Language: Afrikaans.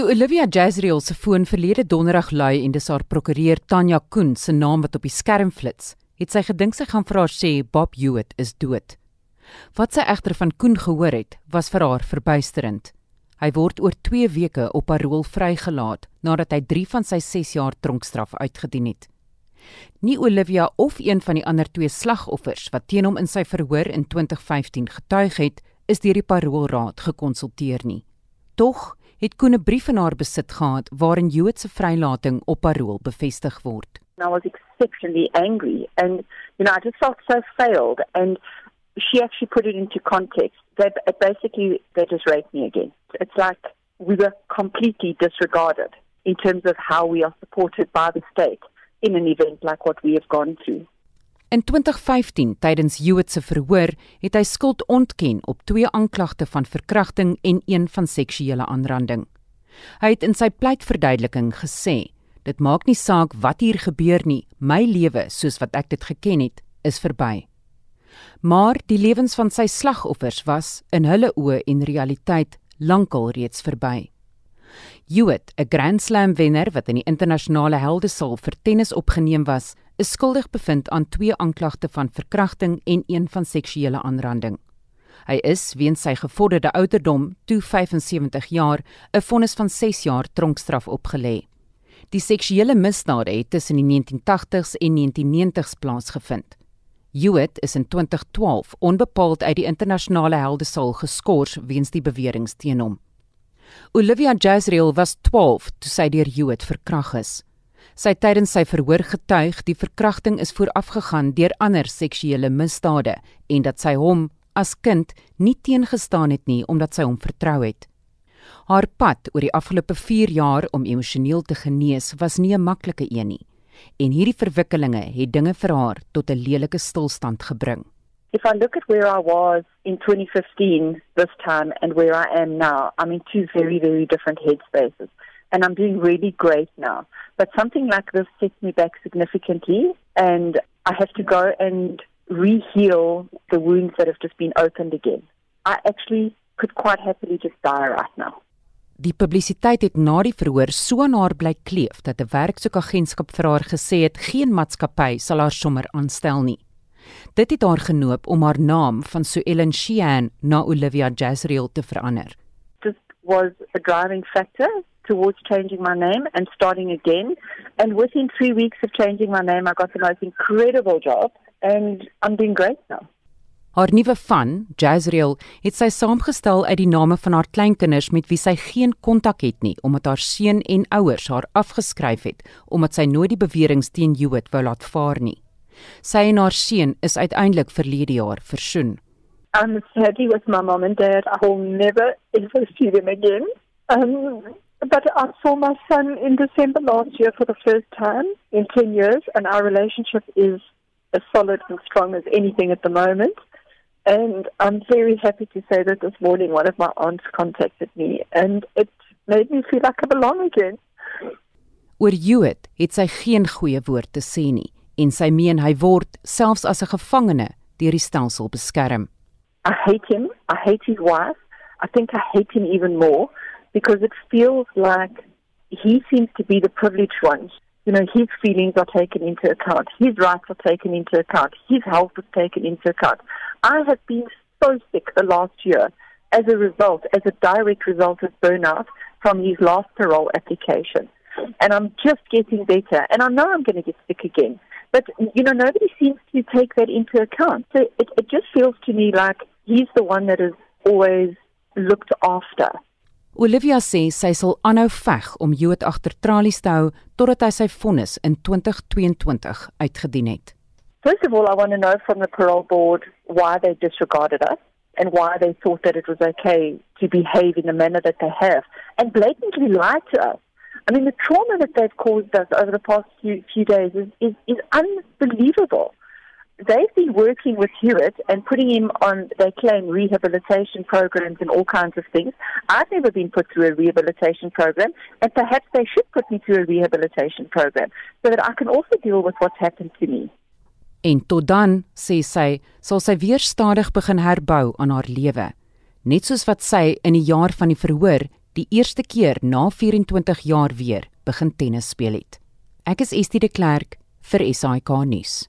Toe Olivia Jazriel se foon verlede donderdag lui en dis haar prokureur Tanya Koen se naam wat op die skerm flits, het sy gedink sy gaan vir haar sê Bob Hewitt is dood. Wat sy egter van Koen gehoor het, was vir haar verbuisterend. Hy word oor 2 weke op parol vrygelaat nadat hy 3 van sy 6 jaar tronkstraf uitgedien het. Nie Olivia of een van die ander twee slagoffers wat teen hom in sy verhoor in 2015 getuig het, is deur die paroolraad gekonsulteer nie. Tog het Koen 'n brief in haar besit gehad waarin Jood se vrylating op parol bevestig word. I was exceptionally angry and you know I just felt so failed and she actually put it into context that basically they just raped me again. It's like we were completely disregarded in terms of how we are supported by the state in an event like what we have gone through. In 2015, tydens Hewitt se verhoor, het hy skuld ontken op twee aanklagte van verkrachting en een van seksuele aanranding. Hy het in sy pleitverduideliking gesê: "Dit maak nie saak wat hier gebeur nie, my lewe soos wat ek dit geken het, is verby." Maar die lewens van sy slagoffers was in hulle oë en realiteit lankal reeds verby. Hewitt, 'n Grand Slam wenner wat in die internasionale heldesaal vir tennis opgeneem was, is skuldig bevind aan twee aanklagte van verkrachting en een van seksuele aanranding. Hy is weens sy gevorderde ouderdom, toe 75 jaar, 'n vonnis van 6 jaar tronkstraf opgelê. Die seksuele misdade het tussen die 1980s en 1990s plaasgevind. Hewitt is in 2012 onbepaald uit die internasionale heldesaal geskort weens die beweringe teen hom. Olivia Jazriel was 12 toe sy deur Hewitt verkragt is. Sy het tydens sy verhoor getuig die verkrachting is voorafgegaan deur ander seksuele misdade en dat sy hom as kind nie teengestaan het nie omdat sy hom vertrou het. Haar pad oor die afgelope 4 jaar om emosioneel te genees was nie 'n maklike een nie en hierdie verwikkelinge het dinge vir haar tot 'n lelike stilstand gebring. If I look at where I was in 2015 this time and where I am now, I'm in two very very different headspaces and I'm doing really great now. But something like this sets me back significantly, and I have to go and reheal the wounds that have just been opened again. I actually could quite happily just die right now. Die publisiteit het na die verhoor so aan haar bly kleef dat 'n werksoekagentskap vir haar gesê het geen maatskappy sal haar sommer aanstel nie. Dit het haar genoop om haar naam van Sue Ellen Sheehan na Olivia Jazriel te verander. This was a driving factor towards changing my name and starting again. And within three weeks of changing my name, I got the most incredible job, and I'm doing great now. Haar nuwe van, Jazriel, het sy saamgestel uit die name van haar kleinkinders met wie sy geen kontak het nie, omdat haar seun en ouers haar afgeskryf het omdat sy nooit die beweringe teen Hewitt wou laat vaar nie. Sy en haar seun is uiteindelik verlede jaar versoen. I'm happy with my mom and dad. I will never ever see them again. Um, But I saw my son in December last year for the first time in 10 years, and our relationship is as solid and strong as anything at the moment. And I'm very happy to say that this morning one of my aunts contacted me, and it made me feel like I belong again. Oor Hewitt het sy geen goeie woord te sê nie en sy meen hy word selfs as 'n gevangene deur die stelsel beskerm. I hate him. I hate his wife. I think I hate him even more because it feels like he seems to be the privileged one. You know, his feelings are taken into account, his rights are taken into account, his health is taken into account. I have been so sick the last year as a result, as a direct result of burnout from his last parole application. And I'm just getting better. And I know I'm going to get sick again. But, you know, nobody seems to take that into account. So it, it just feels to me like he's the one that is always looked after. Olivia sê sy sal aanhou veg om Jood agter tralies te hou totdat hy sy vonnis in 2022 uitgedien het. First of all, I want to know from the parole board why they disregarded us and why they thought that it was okay to behave in the manner that they have and blatantly lied to us. I mean, the trauma that they've caused us over the past few, few days is, is, is unbelievable. They've been working with Hewitt and putting him on, they claim, rehabilitation programs and all kinds of things. I've never been put through a rehabilitation program, and perhaps they should put me through a rehabilitation program so that I can also deal with what's happened to me. En tot dan, sê sy, sal sy weer stadig begin herbou aan haar lewe, net soos wat sy in die jaar van die verhoor die eerste keer na 24 jaar weer begin tennis speel het. Ek is Estie de Klerk vir SAK nuus.